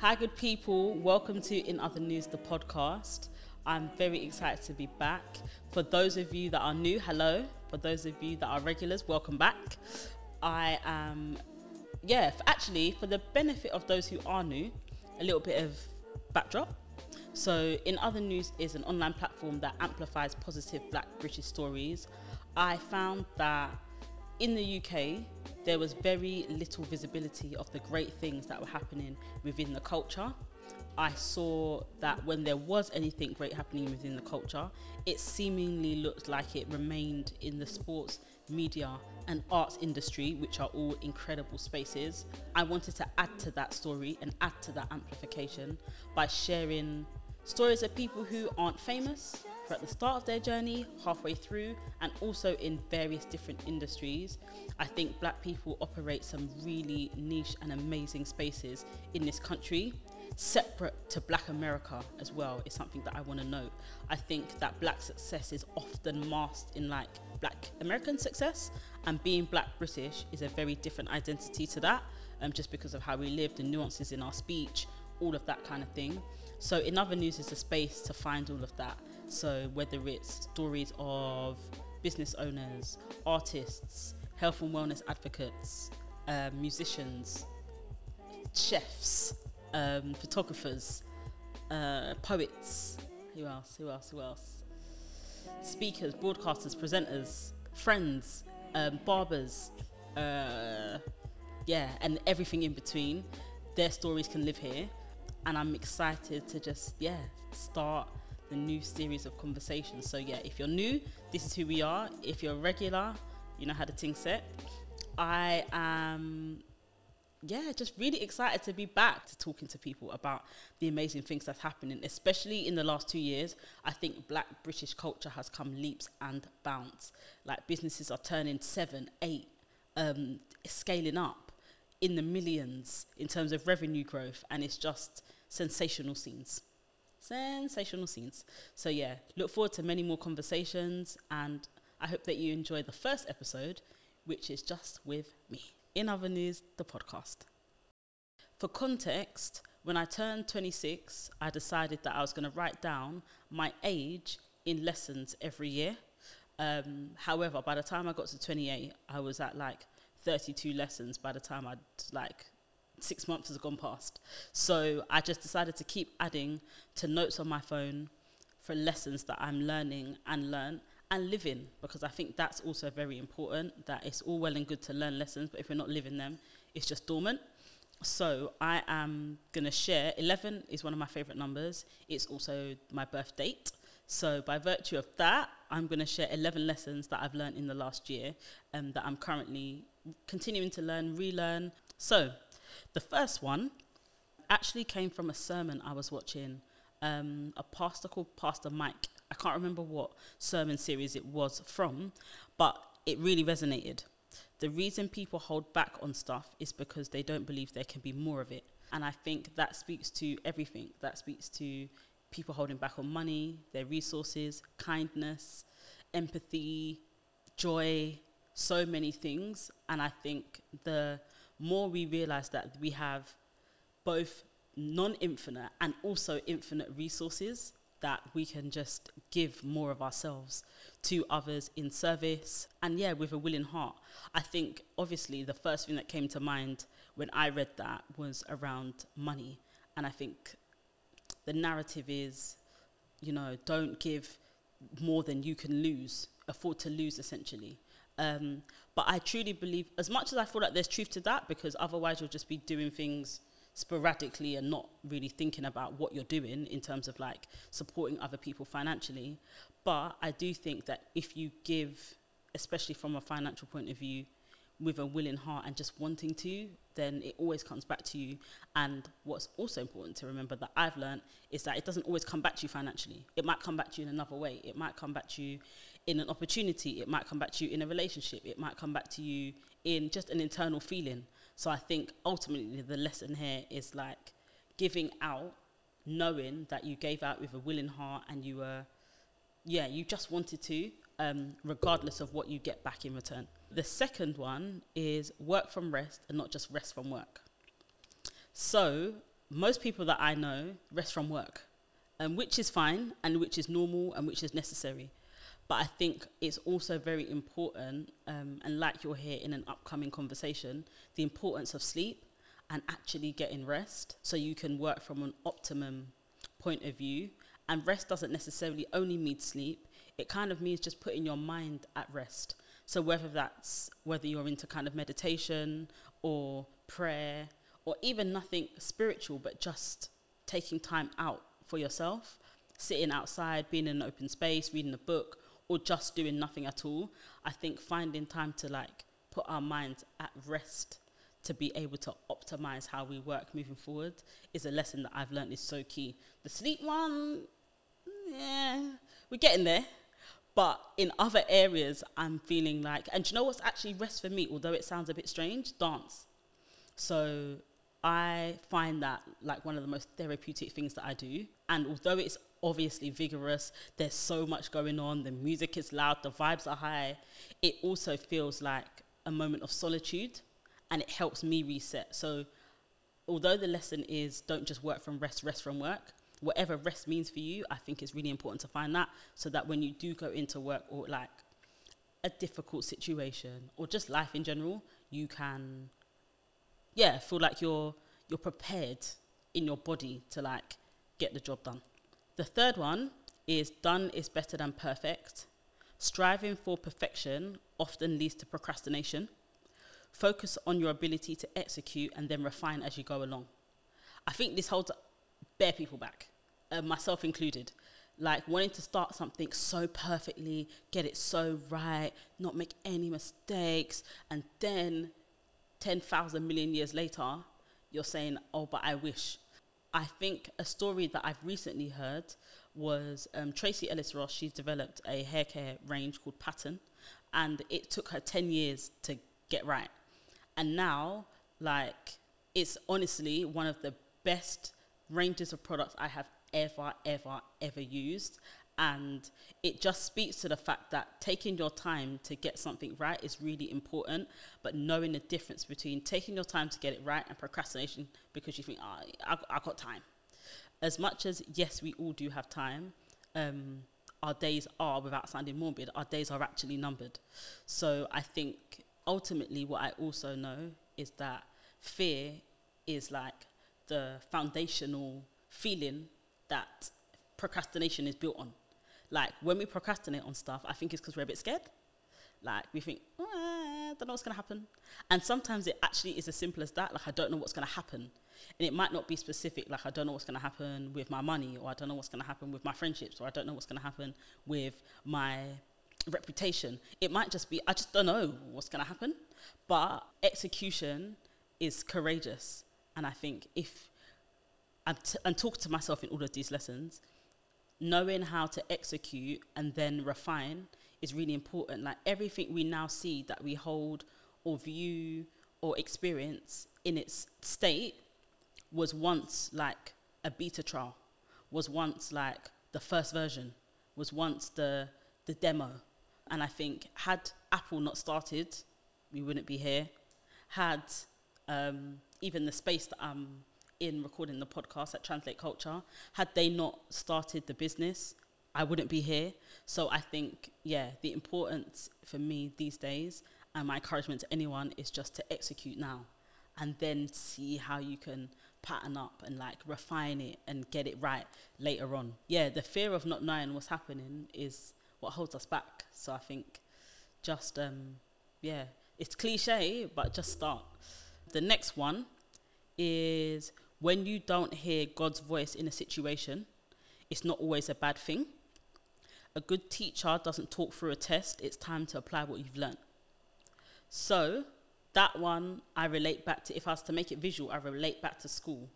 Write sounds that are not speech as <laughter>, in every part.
Hi, good people. Welcome to In Other News, the podcast. I'm very excited to be back. For those of you that are new, hello. For those of you that are regulars, welcome back. I am, yeah, f- actually, for the benefit of those who are new, a little bit of backdrop. So, In Other News is an online platform that amplifies positive black British stories. I found that in the UK, there was very little visibility of the great things that were happening within the culture. I saw that when there was anything great happening within the culture, it seemingly looked like it remained in the sports, media, and arts industry, which are all incredible spaces. I wanted to add to that story and add to that amplification by sharing stories of people who aren't famous, at the start of their journey, halfway through, and also in various different industries. I think black people operate some really niche and amazing spaces in this country separate to black America as well is something that I want to note. I think that black success is often masked in like black American success, and being black British is a very different identity to that, um, just because of how we live, the nuances in our speech, all of that kind of thing. So, in other news, is a space to find all of that. So, whether it's stories of business owners, artists, health and wellness advocates, um, musicians, chefs, um, photographers, uh, poets. Who else? Who else? Who else? Speakers, broadcasters, presenters, friends, um, barbers, uh, yeah, and everything in between. Their stories can live here, and I'm excited to just yeah start the new series of conversations. So yeah, if you're new, this is who we are. If you're regular, you know how the thing set. I am yeah, just really excited to be back to talking to people about the amazing things that's happening, especially in the last two years. I think black British culture has come leaps and bounds. Like businesses are turning seven, eight, um, scaling up in the millions in terms of revenue growth, and it's just sensational scenes. Sensational scenes. So, yeah, look forward to many more conversations, and I hope that you enjoy the first episode, which is just with me. In other news, the podcast. For context, when I turned 26, I decided that I was going to write down my age in lessons every year. Um, however, by the time I got to 28, I was at like 32 lessons by the time I'd like six months has gone past. So I just decided to keep adding to notes on my phone for lessons that I'm learning and learn and living because I think that's also very important that it's all well and good to learn lessons, but if we're not living them, it's just dormant. So I am going to share 11 is one of my favorite numbers. It's also my birth date. So by virtue of that, I'm going to share 11 lessons that I've learned in the last year and um, that I'm currently continuing to learn, relearn. So the first one actually came from a sermon I was watching. Um, a pastor called Pastor Mike I can't remember what sermon series it was from, but it really resonated. The reason people hold back on stuff is because they don't believe there can be more of it. And I think that speaks to everything. That speaks to people holding back on money, their resources, kindness, empathy, joy, so many things. And I think the more we realize that we have both non infinite and also infinite resources, that we can just give more of ourselves to others in service and yeah with a willing heart. I think obviously the first thing that came to mind when i read that was around money. And i think the narrative is you know don't give more than you can lose afford to lose essentially um, but i truly believe as much as i feel like there's truth to that because otherwise you'll just be doing things sporadically and not really thinking about what you're doing in terms of like supporting other people financially. But I do think that if you give, especially from a financial point of view, with a willing heart and just wanting to, then it always comes back to you. And what's also important to remember that I've learned is that it doesn't always come back to you financially. It might come back to you in another way. It might come back to you in an opportunity. It might come back to you in a relationship. It might come back to you in just an internal feeling. So I think ultimately the lesson here is like giving out, knowing that you gave out with a willing heart and you were, yeah, you just wanted to, um, regardless of what you get back in return. The second one is work from rest and not just rest from work. So most people that I know rest from work, um, which is fine and which is normal and which is necessary. But I think it's also very important, um, and like you'll hear in an upcoming conversation, the importance of sleep and actually getting rest so you can work from an optimum point of view. And rest doesn't necessarily only mean sleep, it kind of means just putting your mind at rest. So whether that's whether you're into kind of meditation or prayer or even nothing spiritual, but just taking time out for yourself, sitting outside, being in an open space, reading a book, or just doing nothing at all. I think finding time to like put our minds at rest to be able to optimize how we work moving forward is a lesson that I've learned is so key. The sleep one, yeah, we're getting there. But in other areas, I'm feeling like, and you know what's actually rest for me, although it sounds a bit strange? Dance. So I find that like one of the most therapeutic things that I do. And although it's obviously vigorous, there's so much going on, the music is loud, the vibes are high, it also feels like a moment of solitude and it helps me reset. So although the lesson is don't just work from rest, rest from work, whatever rest means for you, I think it's really important to find that so that when you do go into work or like a difficult situation or just life in general, you can yeah, feel like you're you're prepared in your body to like get the job done. The third one is done is better than perfect. Striving for perfection often leads to procrastination. Focus on your ability to execute and then refine as you go along. I think this holds bare people back, uh, myself included. Like wanting to start something so perfectly, get it so right, not make any mistakes, and then 10,000 million years later, you're saying, oh, but I wish. I think a story that I've recently heard was um, Tracee Ellis Ross. She's developed a hair care range called Pattern, and it took her 10 years to get right. And now, like, it's honestly one of the best ranges of products I have ever, ever, ever used. And it just speaks to the fact that taking your time to get something right is really important, but knowing the difference between taking your time to get it right and procrastination because you think, oh, I, I got time. As much as, yes, we all do have time, um, our days are, without sounding morbid, our days are actually numbered. So I think ultimately, what I also know is that fear is like the foundational feeling that procrastination is built on. Like when we procrastinate on stuff, I think it's because we're a bit scared. Like we think, oh, I don't know what's gonna happen. And sometimes it actually is as simple as that. Like I don't know what's gonna happen. And it might not be specific, like I don't know what's gonna happen with my money, or I don't know what's gonna happen with my friendships, or I don't know what's gonna happen with my reputation. It might just be, I just don't know what's gonna happen. But execution is courageous. And I think if I'm t- and talk to myself in all of these lessons, knowing how to execute and then refine is really important. Like everything we now see that we hold or view or experience in its state was once like a beta trial, was once like the first version, was once the the demo. And I think had Apple not started, we wouldn't be here. Had um, even the space that I'm in recording the podcast at Translate Culture. Had they not started the business, I wouldn't be here. So I think, yeah, the importance for me these days and my encouragement to anyone is just to execute now and then see how you can pattern up and like refine it and get it right later on. Yeah, the fear of not knowing what's happening is what holds us back. So I think just, um, yeah, it's cliche, but just start. The next one is when you don't hear God's voice in a situation, it's not always a bad thing. A good teacher doesn't talk through a test, it's time to apply what you've learned. So, that one I relate back to, if I was to make it visual, I relate back to school.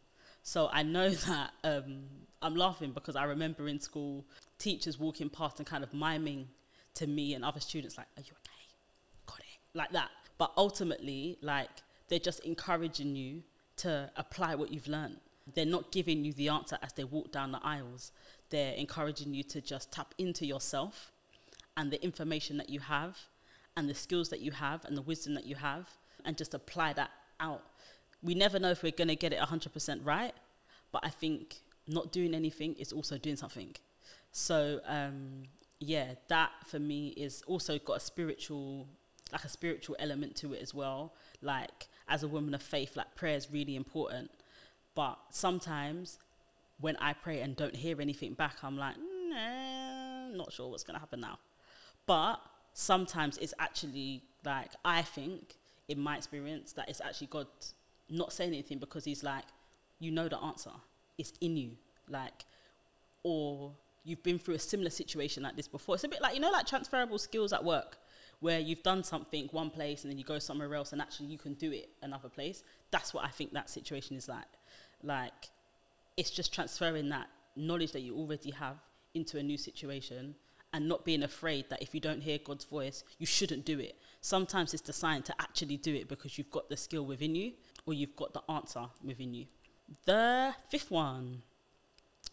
So, I know <laughs> that um, I'm laughing because I remember in school teachers walking past and kind of miming to me and other students, like, Are you okay? Got it. Like that. But ultimately, like, they're just encouraging you to apply what you've learned. They're not giving you the answer as they walk down the aisles. They're encouraging you to just tap into yourself and the information that you have and the skills that you have and the wisdom that you have and just apply that out. We never know if we're going to get it 100% right, but I think not doing anything is also doing something. So um, yeah, that for me is also got a spiritual, like a spiritual element to it as well. Like as a woman of faith, like prayer is really important. But sometimes when I pray and don't hear anything back, I'm like, nah, not sure what's gonna happen now. But sometimes it's actually like I think in my experience that it's actually God not saying anything because He's like, you know the answer. It's in you. Like, or you've been through a similar situation like this before. It's a bit like, you know, like transferable skills at work where you've done something one place and then you go somewhere else and actually you can do it another place. That's what I think that situation is like. Like, it's just transferring that knowledge that you already have into a new situation and not being afraid that if you don't hear God's voice, you shouldn't do it. Sometimes it's the sign to actually do it because you've got the skill within you or you've got the answer within you. The fifth one.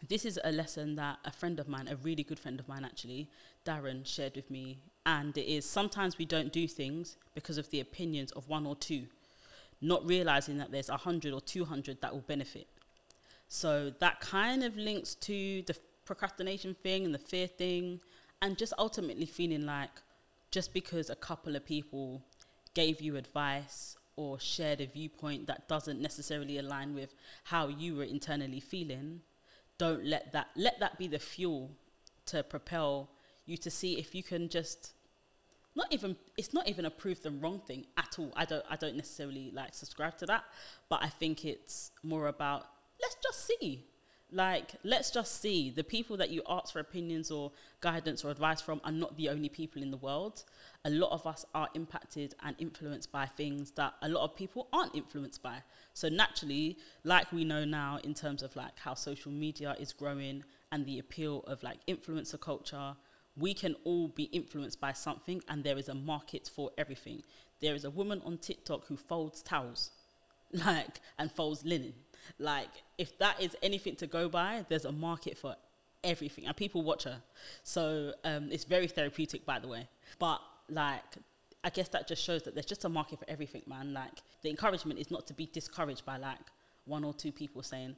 This is a lesson that a friend of mine, a really good friend of mine actually, Darren, shared with me. And it is sometimes we don't do things because of the opinions of one or two, not realizing that there's a hundred or two hundred that will benefit. So that kind of links to the procrastination thing and the fear thing, and just ultimately feeling like just because a couple of people gave you advice or shared a viewpoint that doesn't necessarily align with how you were internally feeling, don't let that let that be the fuel to propel you to see if you can just not even it's not even a prove them wrong thing at all. I don't I don't necessarily like subscribe to that, but I think it's more about let's just see like, let's just see the people that you ask for opinions or guidance or advice from are not the only people in the world. A lot of us are impacted and influenced by things that a lot of people aren't influenced by. So, naturally, like we know now, in terms of like how social media is growing and the appeal of like influencer culture, we can all be influenced by something, and there is a market for everything. There is a woman on TikTok who folds towels, <laughs> like, and folds linen like, if that is anything to go by, there's a market for everything, and people watch her. So um, it's very therapeutic, by the way. But like, I guess that just shows that there's just a market for everything, man. Like, the encouragement is not to be discouraged by like one or two people saying,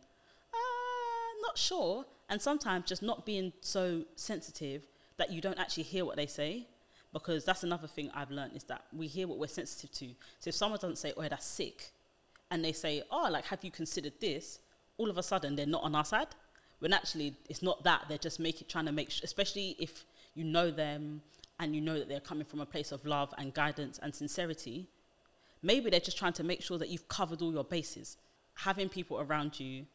uh, not sure. And sometimes just not being so sensitive that you don't actually hear what they say. Because that's another thing I've learned is that we hear what we're sensitive to. So if someone doesn't say, oh, that's sick, and they say, oh, like, have you considered this? All of a sudden, they're not on our side. When actually, it's not that. They're just making, trying to make, sh- especially if you know them and you know that they're coming from a place of love and guidance and sincerity. Maybe they're just trying to make sure that you've covered all your bases. Having people around you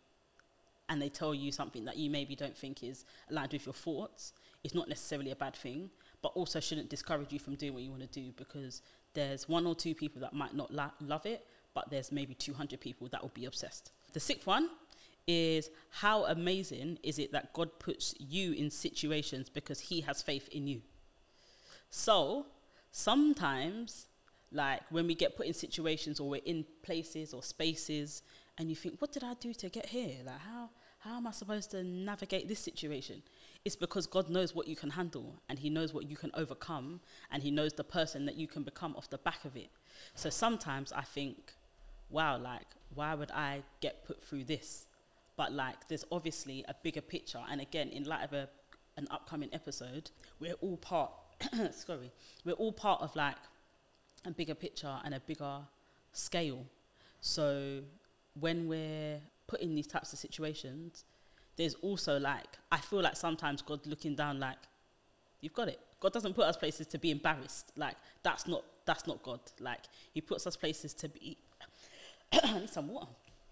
and they tell you something that you maybe don't think is aligned with your thoughts is not necessarily a bad thing, but also shouldn't discourage you from doing what you want to do because there's one or two people that might not la- love it, but there's maybe 200 people that will be obsessed. The sixth one is how amazing is it that God puts you in situations because he has faith in you. So sometimes, like when we get put in situations or we're in places or spaces and you think, what did I do to get here? Like, how, how am I supposed to navigate this situation? It's because God knows what you can handle and He knows what you can overcome and He knows the person that you can become off the back of it. So sometimes I think wow, like, why would I get put through this? But like, there's obviously a bigger picture. And again, in light of a, an upcoming episode, we're all part, <coughs> sorry, we're all part of like a bigger picture and a bigger scale. So when we're put in these types of situations, there's also like, I feel like sometimes God looking down like, you've got it. God doesn't put us places to be embarrassed. Like, that's not, that's not God. Like, he puts us places to be <coughs> I need some water.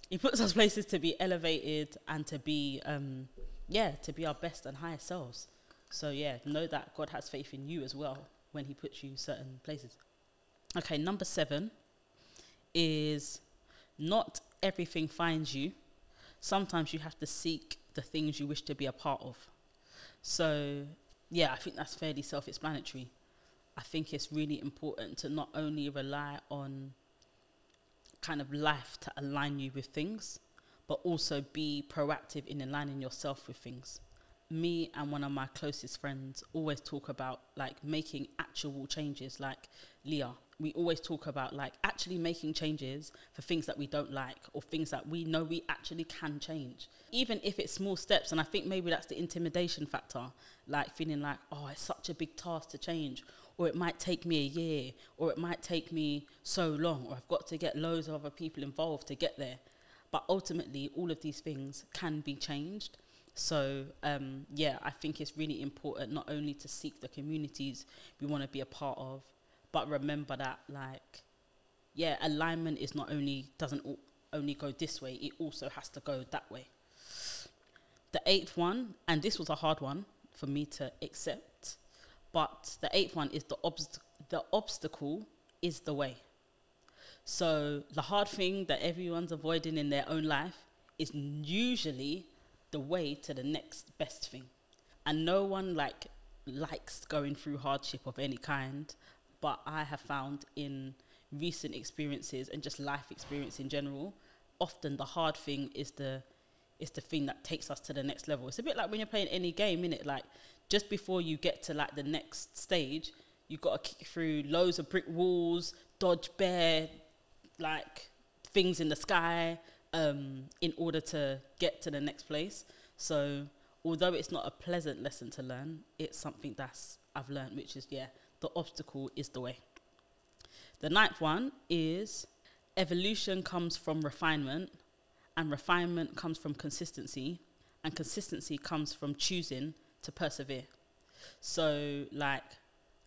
He puts us places to be elevated and to be, um, yeah, to be our best and highest selves. So yeah, know that God has faith in you as well when He puts you certain places. Okay, number seven is not everything finds you. Sometimes you have to seek the things you wish to be a part of. So yeah, I think that's fairly self-explanatory. I think it's really important to not only rely on kind of life to align you with things, but also be proactive in aligning yourself with things. Me and one of my closest friends always talk about like making actual changes, like Leah, we always talk about like actually making changes for things that we don't like or things that we know we actually can change. Even if it's small steps and i think maybe that's the intimidation factor like feeling like oh it's such a big task to change or it might take me a year or it might take me so long or i've got to get loads of other people involved to get there. But ultimately all of these things can be changed. So um, yeah i think it's really important not only to seek the communities we want to be a part of but remember that like yeah alignment is not only doesn't only go this way it also has to go that way. The eighth one and this was a hard one for me to accept but the eighth one is the obst- the obstacle is the way. So the hard thing that everyone's avoiding in their own life is usually the way to the next best thing. And no one like likes going through hardship of any kind but I have found in recent experiences and just life experience in general, often the hard thing is the is the thing that takes us to the next level. It's a bit like when you're playing any game, in it, like just before you get to like the next stage, you've got to kick through loads of brick walls, dodge bear like things in the sky, um, in order to get to the next place. So although it's not a pleasant lesson to learn, it's something that's I've learned, which is yeah, the obstacle is the way. The ninth one is evolution comes from refinement, and refinement comes from consistency, and consistency comes from choosing to persevere. So, like,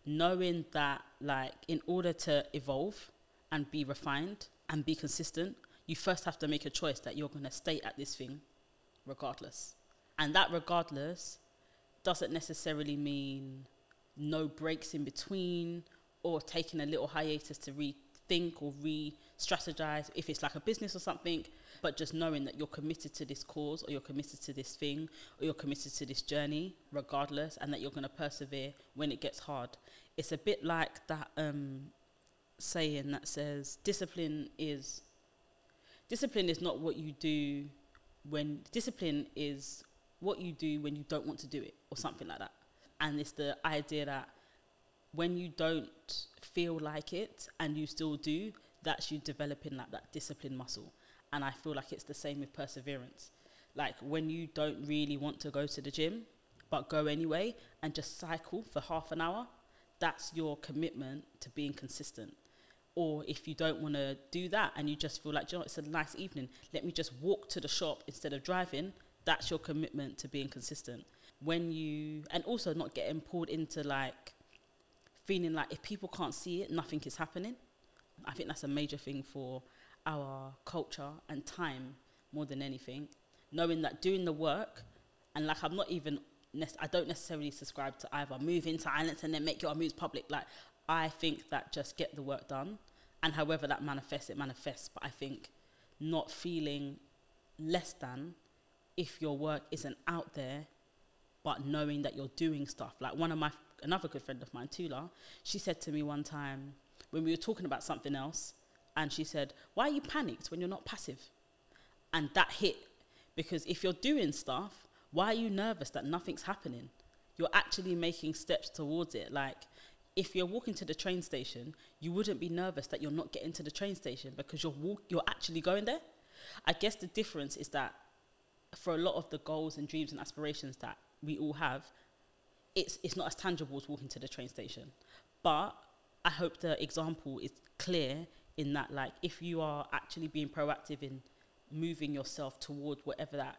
knowing that, like, in order to evolve and be refined and be consistent, you first have to make a choice that you're going to stay at this thing regardless. And that regardless doesn't necessarily mean no breaks in between or taking a little hiatus to rethink or re strategize if it's like a business or something, but just knowing that you're committed to this cause or you're committed to this thing or you're committed to this journey regardless and that you're going to persevere when it gets hard. It's a bit like that um, saying that says discipline is discipline is not what you do when discipline is what you do when you don't want to do it or something like that and it's the idea that when you don't feel like it and you still do, that's you developing like that discipline muscle. And I feel like it's the same with perseverance. Like when you don't really want to go to the gym, but go anyway and just cycle for half an hour, that's your commitment to being consistent. Or if you don't want to do that and you just feel like, you know, it's a nice evening, let me just walk to the shop instead of driving, that's your commitment to being consistent when you and also not getting pulled into like feeling like if people can't see it, nothing is happening. I think that's a major thing for our culture and time more than anything. Knowing that doing the work and like I'm not even I don't necessarily subscribe to either move in silence and then make your moves public. Like I think that just get the work done, and however that manifests, it manifests. But I think not feeling less than if your work isn't out there but knowing that you're doing stuff. Like one of my another good friend of mine, Tula, she said to me one time when we were talking about something else, and she said, "Why are you panicked when you're not passive?" And that hit because if you're doing stuff, why are you nervous that nothing's happening? You're actually making steps towards it. Like if you're walking to the train station, you wouldn't be nervous that you're not getting to the train station because you're walk- you're actually going there. I guess the difference is that for a lot of the goals and dreams and aspirations that we all have, it's it's not as tangible as walking to the train station. But I hope the example is clear in that like if you are actually being proactive in moving yourself toward whatever that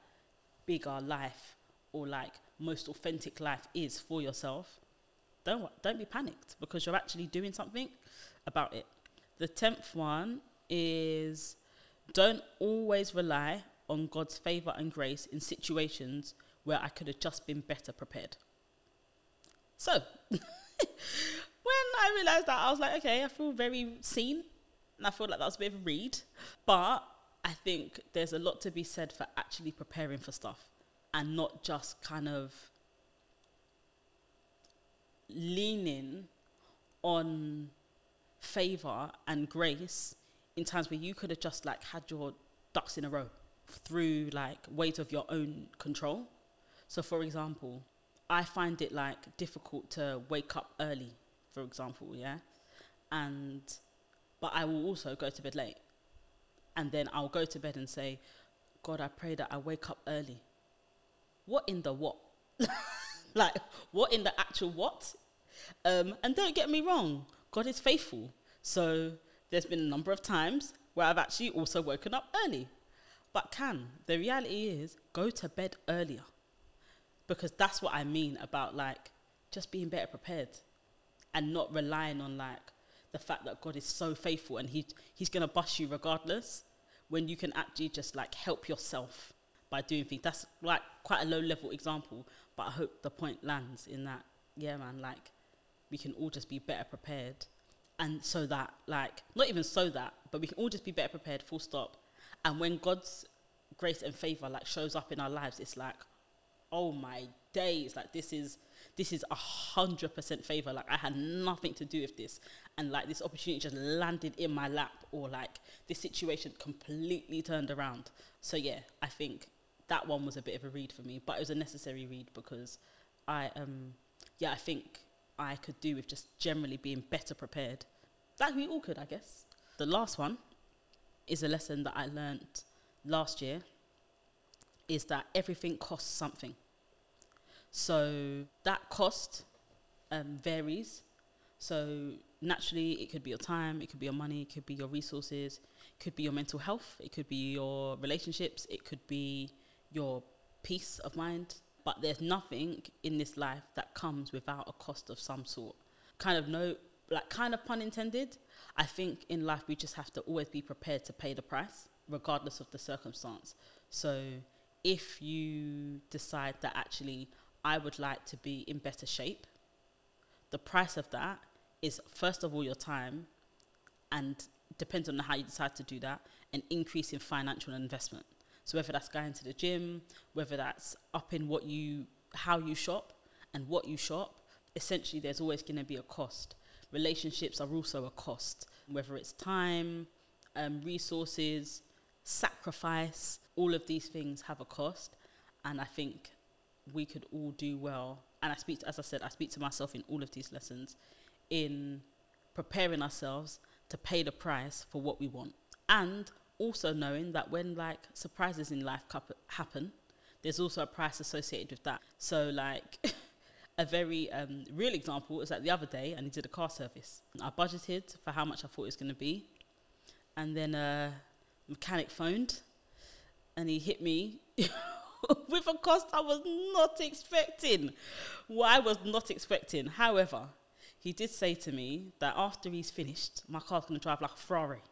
bigger life or like most authentic life is for yourself, don't don't be panicked because you're actually doing something about it. The tenth one is don't always rely on God's favor and grace in situations where I could have just been better prepared. So, <laughs> when I realized that, I was like, okay, I feel very seen. And I feel like that was a bit of a read. But I think there's a lot to be said for actually preparing for stuff and not just kind of leaning on favor and grace in times where you could have just like had your ducks in a row through like weight of your own control so, for example, I find it like difficult to wake up early, for example, yeah. and but I will also go to bed late. And then I'll go to bed and say, God, I pray that I wake up early. What in the what? <laughs> like, what in the actual what? Um, and don't get me wrong, God is faithful. So there's been a number of times where I've actually also woken up early. But can, the reality is, go to bed earlier. Because that's what I mean about like just being better prepared and not relying on like the fact that God is so faithful and he, He's going to bust you regardless when you can actually just like help yourself by doing things. That's like quite a low level example, but I hope the point lands in that, yeah, man, like we can all just be better prepared. And so that, like, not even so that, but we can all just be better prepared, full stop. And when God's grace and favor like shows up in our lives, it's like, oh my days, like this is this is a hundred percent favor. Like I had nothing to do with this, and like this opportunity just landed in my lap, or like this situation completely turned around. So yeah, I think that one was a bit of a read for me, but it was a necessary read because I um yeah I think I could do with just generally being better prepared. Like we all could, I guess. The last one is a lesson that I learned last year is that everything costs something. So that cost um, varies. So naturally, it could be your time, it could be your money, it could be your resources, it could be your mental health, it could be your relationships, it could be your peace of mind. But there's nothing in this life that comes without a cost of some sort. Kind of no, like kind of pun intended. I think in life we just have to always be prepared to pay the price, regardless of the circumstance. So if you decide that actually I would like to be in better shape, the price of that is first of all your time and depends on how you decide to do that, an increase in financial investment. So whether that's going to the gym, whether that's up in what you how you shop and what you shop, essentially there's always going to be a cost. Relationships are also a cost, whether it's time, um, resources, sacrifice, all of these things have a cost. And I think we could all do well. And I speak, to, as I said, I speak to myself in all of these lessons in preparing ourselves to pay the price for what we want. And also knowing that when like surprises in life happen, there's also a price associated with that. So like <laughs> a very um, real example was that the other day I needed a car service. I budgeted for how much I thought it was going to be, and then a mechanic phoned, and he hit me <laughs> with a cost I was not expecting. What I was not expecting. However, he did say to me that after he's finished, my car's to drive like a Ferrari.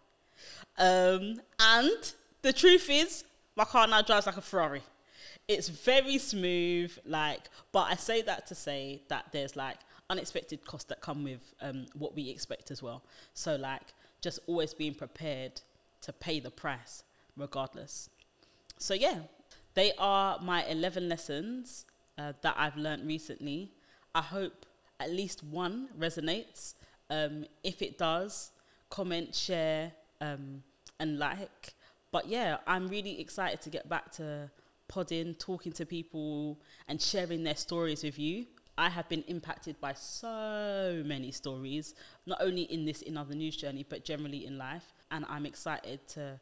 Um, and the truth is, my car now drives like a Ferrari. It's very smooth, like, but I say that to say that there's like unexpected costs that come with um, what we expect as well. So, like, just always being prepared to pay the price regardless. So, yeah, they are my 11 lessons uh, that I've learned recently. I hope at least one resonates. Um, if it does, comment, share, um, and like. But yeah, I'm really excited to get back to podding, talking to people, and sharing their stories with you. I have been impacted by so many stories, not only in this in other news journey, but generally in life. And I'm excited to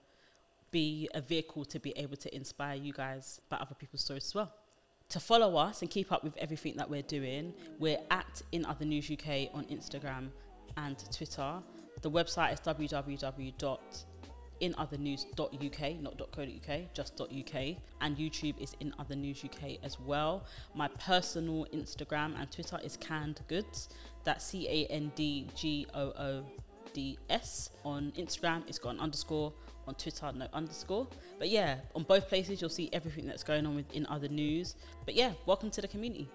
be a vehicle to be able to inspire you guys by other people's stories as well. To follow us and keep up with everything that we're doing, we're at In Other News UK on Instagram and Twitter. The website is www.inothernews.uk, not .co.uk, just .uk, and YouTube is In Other News UK as well. My personal Instagram and Twitter is Canned Goods. That's C A N D G O O D S. On Instagram, it's got an underscore on Twitter, no underscore. But yeah, on both places, you'll see everything that's going on within other news. But yeah, welcome to the community.